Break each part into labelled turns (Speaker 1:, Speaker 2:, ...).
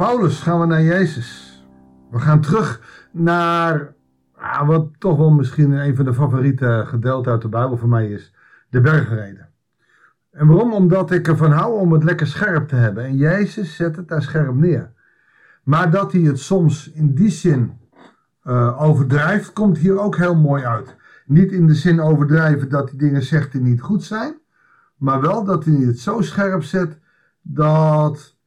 Speaker 1: Paulus gaan we naar Jezus. We gaan terug naar ah, wat toch wel misschien een van de favoriete gedeelten uit de Bijbel voor mij is. De bergreden. En waarom? Omdat ik ervan hou om het lekker scherp te hebben. En Jezus zet het daar scherp neer. Maar dat hij het soms in die zin uh, overdrijft, komt hier ook heel mooi uit. Niet in de zin overdrijven dat hij dingen zegt die niet goed zijn. Maar wel dat hij het zo scherp zet dat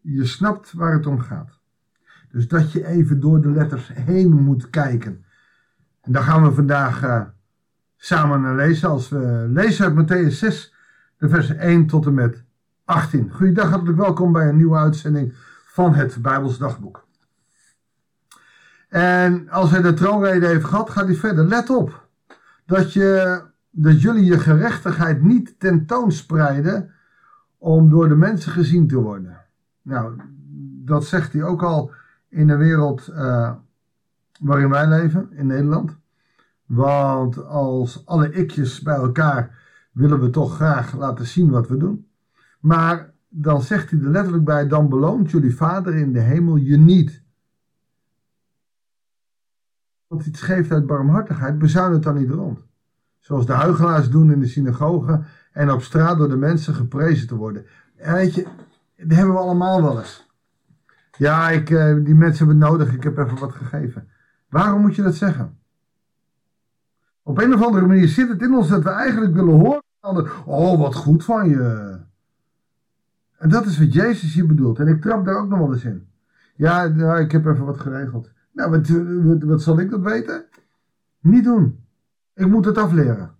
Speaker 1: je snapt waar het om gaat. Dus dat je even door de letters heen moet kijken. En daar gaan we vandaag uh, samen naar lezen. Als we lezen uit Matthäus 6, de versen 1 tot en met 18. Goeiedag, hartelijk welkom bij een nieuwe uitzending van het Bijbels Dagboek. En als hij de troonrede heeft gehad, gaat hij verder. Let op dat, je, dat jullie je gerechtigheid niet tentoonspreiden om door de mensen gezien te worden. Nou, dat zegt hij ook al in de wereld uh, waarin wij leven, in Nederland. Want als alle ikjes bij elkaar willen we toch graag laten zien wat we doen. Maar dan zegt hij er letterlijk bij, dan beloont jullie vader in de hemel je niet. Want iets geeft uit barmhartigheid, bezuin het dan niet rond. Zoals de huigelaars doen in de synagogen en op straat door de mensen geprezen te worden. En dat hebben we allemaal wel eens. Ja, ik, eh, die mensen hebben het nodig, ik heb even wat gegeven. Waarom moet je dat zeggen? Op een of andere manier zit het in ons dat we eigenlijk willen horen. Oh, wat goed van je. En dat is wat Jezus hier bedoelt. En ik trap daar ook nog wel eens in. Ja, nou, ik heb even wat geregeld. Nou, wat, wat, wat zal ik dat weten? Niet doen. Ik moet het afleren.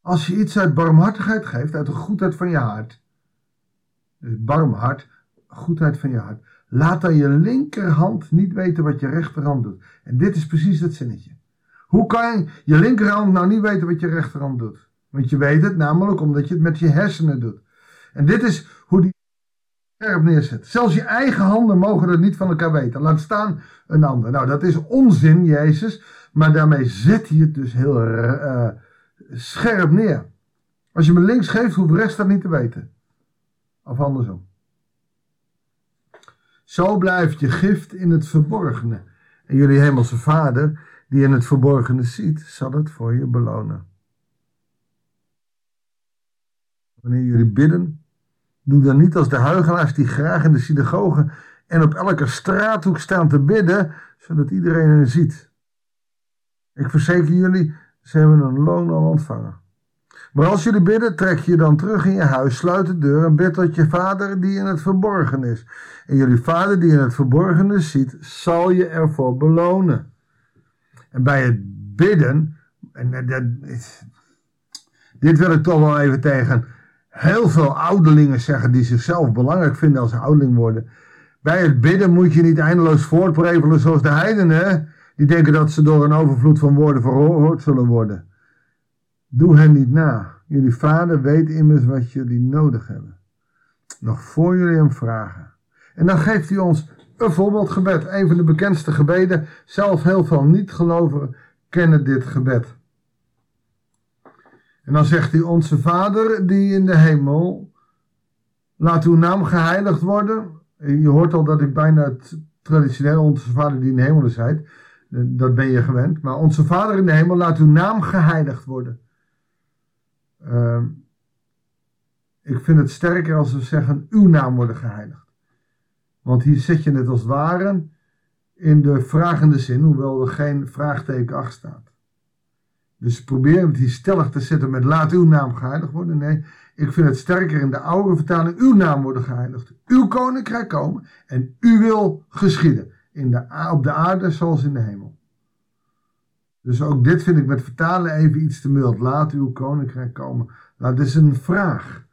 Speaker 1: Als je iets uit barmhartigheid geeft, uit de goedheid van je hart. Barmhart, goedheid van je hart. Laat dan je linkerhand niet weten wat je rechterhand doet. En dit is precies het zinnetje. Hoe kan je linkerhand nou niet weten wat je rechterhand doet? Want je weet het namelijk omdat je het met je hersenen doet. En dit is hoe die scherp neerzet. Zelfs je eigen handen mogen het niet van elkaar weten. Laat staan een ander. Nou, dat is onzin, Jezus. Maar daarmee zet hij het dus heel uh, scherp neer. Als je me links geeft, hoeft rest dat niet te weten. Of andersom. Zo blijft je gift in het verborgene. En jullie hemelse vader, die in het verborgene ziet, zal het voor je belonen. Wanneer jullie bidden, doe dan niet als de huigelaars die graag in de synagogen en op elke straathoek staan te bidden, zodat iedereen hen ziet. Ik verzeker jullie, ze hebben een loon al ontvangen. Maar als jullie bidden, trek je dan terug in je huis, sluit de deur en bid tot je vader die in het verborgen is. En jullie vader die in het verborgene ziet, zal je ervoor belonen. En bij het bidden, en dat, dit wil ik toch wel even tegen heel veel ouderlingen zeggen die zichzelf belangrijk vinden als ouderling worden. Bij het bidden moet je niet eindeloos voortprevelen zoals de heidenen, die denken dat ze door een overvloed van woorden verhoord zullen worden. Doe hen niet na. Jullie vader weet immers wat jullie nodig hebben. Nog voor jullie hem vragen. En dan geeft hij ons een voorbeeldgebed. Een van de bekendste gebeden. Zelf heel veel niet-gelovigen kennen dit gebed. En dan zegt hij, onze Vader die in de hemel, laat uw naam geheiligd worden. Je hoort al dat ik bijna het traditioneel onze Vader die in de hemel is, dat ben je gewend. Maar onze Vader in de hemel, laat uw naam geheiligd worden. Uh, ik vind het sterker als we zeggen, uw naam worden geheiligd. Want hier zet je het als ware in de vragende zin, hoewel er geen vraagteken achter staat. Dus probeer het hier stellig te zetten met laat uw naam geheiligd worden. Nee, ik vind het sterker in de oude vertaling uw naam worden geheiligd. Uw koninkrijk komen en uw wil geschieden. In de, op de aarde zoals in de hemel. Dus ook dit vind ik met vertalen even iets te mild. Laat uw koninkrijk komen. Nou, dat is een vraag.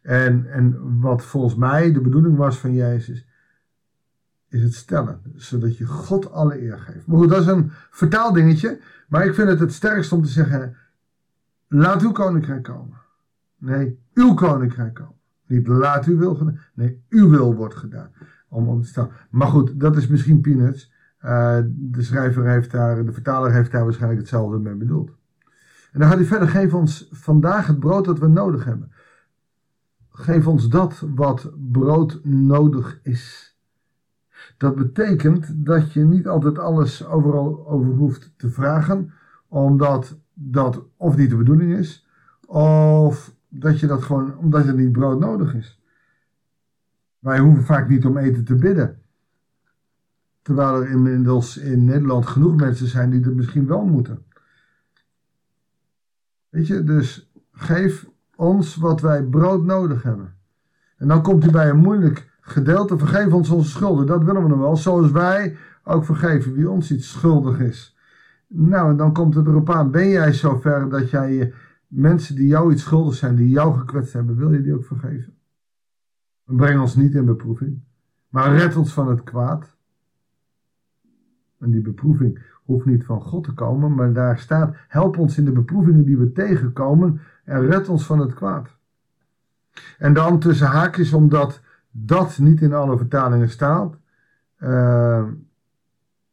Speaker 1: En, en wat volgens mij de bedoeling was van Jezus, is het stellen. Zodat je God alle eer geeft. Maar goed, dat is een vertaaldingetje. Maar ik vind het het sterkst om te zeggen, laat uw koninkrijk komen. Nee, uw koninkrijk komen. Niet laat uw wil gedaan. Nee, uw wil wordt gedaan. Om, om te. Maar goed, dat is misschien peanuts. Uh, de schrijver heeft daar, de vertaler heeft daar waarschijnlijk hetzelfde mee bedoeld. En dan gaat hij verder, geef ons vandaag het brood dat we nodig hebben. geef ons dat wat brood nodig is. Dat betekent dat je niet altijd alles overal over hoeft te vragen, omdat dat of niet de bedoeling is, of dat je dat gewoon, omdat er niet brood nodig is. Wij hoeven vaak niet om eten te bidden. Terwijl er inmiddels in Nederland genoeg mensen zijn die het misschien wel moeten. Weet je, dus geef ons wat wij brood nodig hebben. En dan komt hij bij een moeilijk gedeelte. Vergeef ons onze schulden. Dat willen we nog wel. Zoals wij ook vergeven wie ons iets schuldig is. Nou, dan komt het erop aan. Ben jij zover dat jij mensen die jou iets schuldig zijn, die jou gekwetst hebben, wil je die ook vergeven? Breng ons niet in beproeving, maar red ons van het kwaad. En die beproeving hoeft niet van God te komen, maar daar staat: help ons in de beproevingen die we tegenkomen en red ons van het kwaad. En dan tussen haakjes, omdat dat niet in alle vertalingen staat. Uh,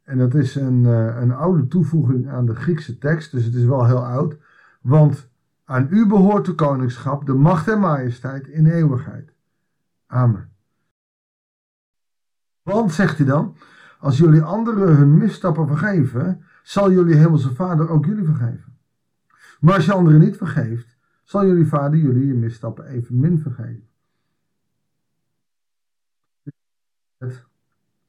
Speaker 1: en dat is een, uh, een oude toevoeging aan de Griekse tekst, dus het is wel heel oud. Want aan u behoort de koningschap, de macht en majesteit in eeuwigheid. Amen. Want, zegt hij dan, als jullie anderen hun misstappen vergeven, zal jullie hemelse vader ook jullie vergeven. Maar als je anderen niet vergeeft, zal jullie vader jullie je misstappen evenmin vergeven.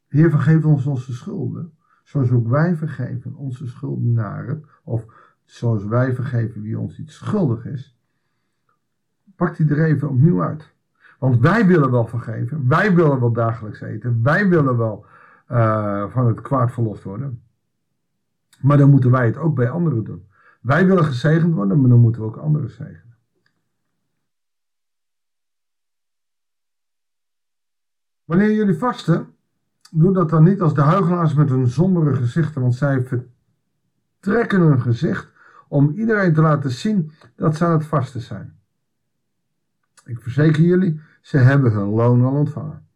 Speaker 1: Heer, vergeef ons onze schulden, zoals ook wij vergeven onze schuldenaren, of zoals wij vergeven wie ons iets schuldig is. Pak die er even opnieuw uit. Want wij willen wel vergeven, wij willen wel dagelijks eten, wij willen wel uh, van het kwaad verlost worden. Maar dan moeten wij het ook bij anderen doen. Wij willen gezegend worden, maar dan moeten we ook anderen zegenen. Wanneer jullie vasten, doe dat dan niet als de huigelaars met hun sombere gezichten, want zij vertrekken hun gezicht om iedereen te laten zien dat ze aan het vasten zijn. Ik verzeker jullie, ze hebben hun loon al ontvangen.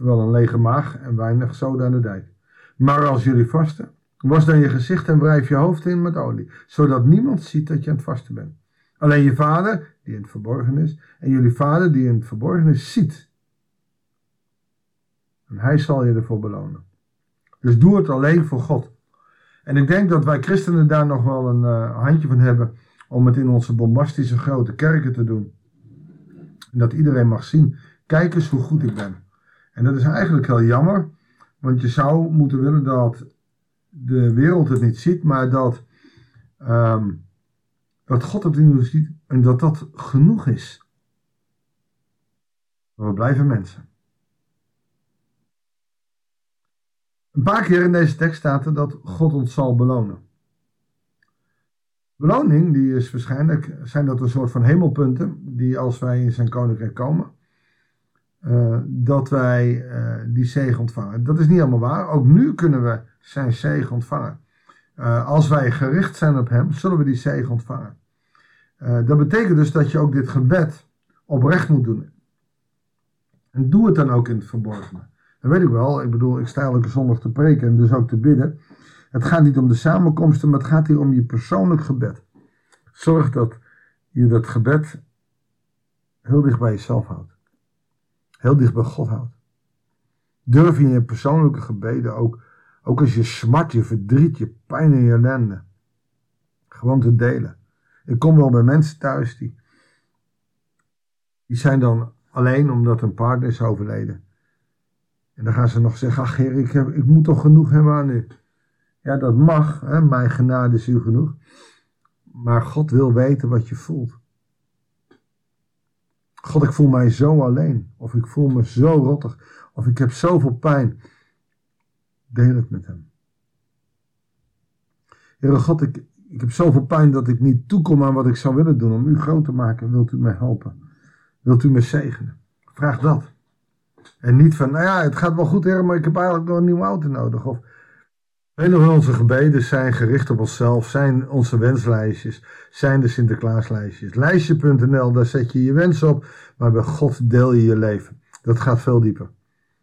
Speaker 1: Oftewel een lege maag en weinig zoden aan de dijk. Maar als jullie vasten, was dan je gezicht en wrijf je hoofd in met olie, zodat niemand ziet dat je aan het vasten bent. Alleen je vader, die in het verborgen is, en jullie vader, die in het verborgen is, ziet. En hij zal je ervoor belonen. Dus doe het alleen voor God. En ik denk dat wij christenen daar nog wel een uh, handje van hebben om het in onze bombastische grote kerken te doen. En dat iedereen mag zien, kijk eens hoe goed ik ben. En dat is eigenlijk heel jammer, want je zou moeten willen dat de wereld het niet ziet, maar dat, um, dat God het in ziet en dat dat genoeg is. Maar we blijven mensen. Een paar keer in deze tekst staat er dat God ons zal belonen. Beloning, die is waarschijnlijk, zijn dat een soort van hemelpunten, die als wij in zijn koninkrijk komen, uh, dat wij uh, die zegen ontvangen. Dat is niet allemaal waar. Ook nu kunnen we zijn zegen ontvangen. Uh, als wij gericht zijn op hem, zullen we die zegen ontvangen. dat betekent dus dat je ook dit gebed oprecht moet doen. En doe het dan ook in het verborgene. Dat weet ik wel. Ik bedoel, ik sta elke zondag te preken en dus ook te bidden. Het gaat niet om de samenkomsten, maar het gaat hier om je persoonlijk gebed. Zorg dat je dat gebed heel dicht bij jezelf houdt. Heel dicht bij God houdt. Durf je in je persoonlijke gebeden ook, ook als je smart, je verdriet, je pijn en je ellende, gewoon te delen. Ik kom wel bij mensen thuis die, die zijn dan alleen omdat een partner is overleden. En dan gaan ze nog zeggen, ach heer, ik, heb, ik moet toch genoeg hebben aan u. Ja, dat mag, hè? mijn genade is u genoeg. Maar God wil weten wat je voelt. God, ik voel mij zo alleen. Of ik voel me zo rottig. Of ik heb zoveel pijn. Deel het met hem. Heere God, ik, ik heb zoveel pijn dat ik niet toekom aan wat ik zou willen doen om u groot te maken. Wilt u mij helpen? Wilt u me zegenen? Vraag dat. En niet van, nou ja, het gaat wel goed, Heer, maar ik heb eigenlijk nog een nieuwe auto nodig. Of Vele van onze gebeden zijn gericht op onszelf, zijn onze wenslijstjes, zijn de Sinterklaaslijstjes. Lijstje.nl, daar zet je je wens op, maar bij God deel je je leven. Dat gaat veel dieper.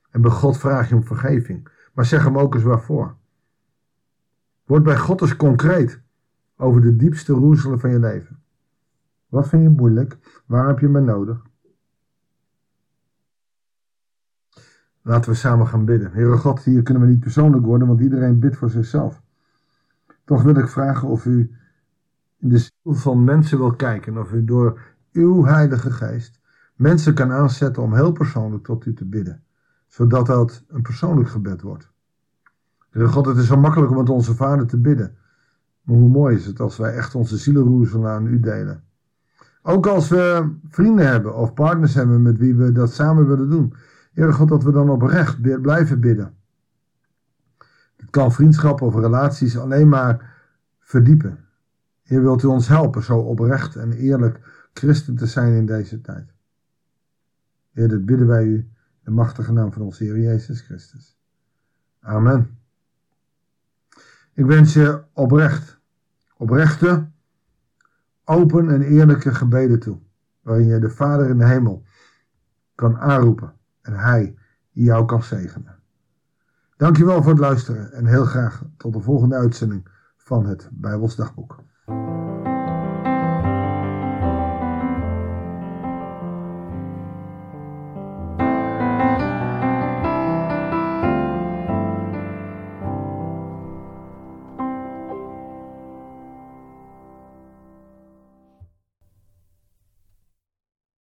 Speaker 1: En bij God vraag je om vergeving. Maar zeg hem ook eens waarvoor. Word bij God eens concreet over de diepste roezelen van je leven. Wat vind je moeilijk? Waar heb je me nodig? Laten we samen gaan bidden. Heere God, hier kunnen we niet persoonlijk worden, want iedereen bidt voor zichzelf. Toch wil ik vragen of u in de ziel van mensen wil kijken, of u door uw Heilige Geest mensen kan aanzetten om heel persoonlijk tot u te bidden, zodat dat een persoonlijk gebed wordt. Heere God, het is zo makkelijk om met onze Vader te bidden. Maar hoe mooi is het als wij echt onze zielenroezel aan u delen. Ook als we vrienden hebben of partners hebben met wie we dat samen willen doen. Heere God, dat we dan oprecht blijven bidden. Het kan vriendschap of relaties alleen maar verdiepen. Heer, wilt u ons helpen zo oprecht en eerlijk christen te zijn in deze tijd. Heer, dit bidden wij u de machtige naam van onze Heer Jezus Christus. Amen. Ik wens je oprecht, oprechte, open en eerlijke gebeden toe, waarin je de Vader in de hemel kan aanroepen en Hij jou kan zegenen. Dankjewel voor het luisteren en heel graag tot de volgende uitzending van het Bijbelsdagboek.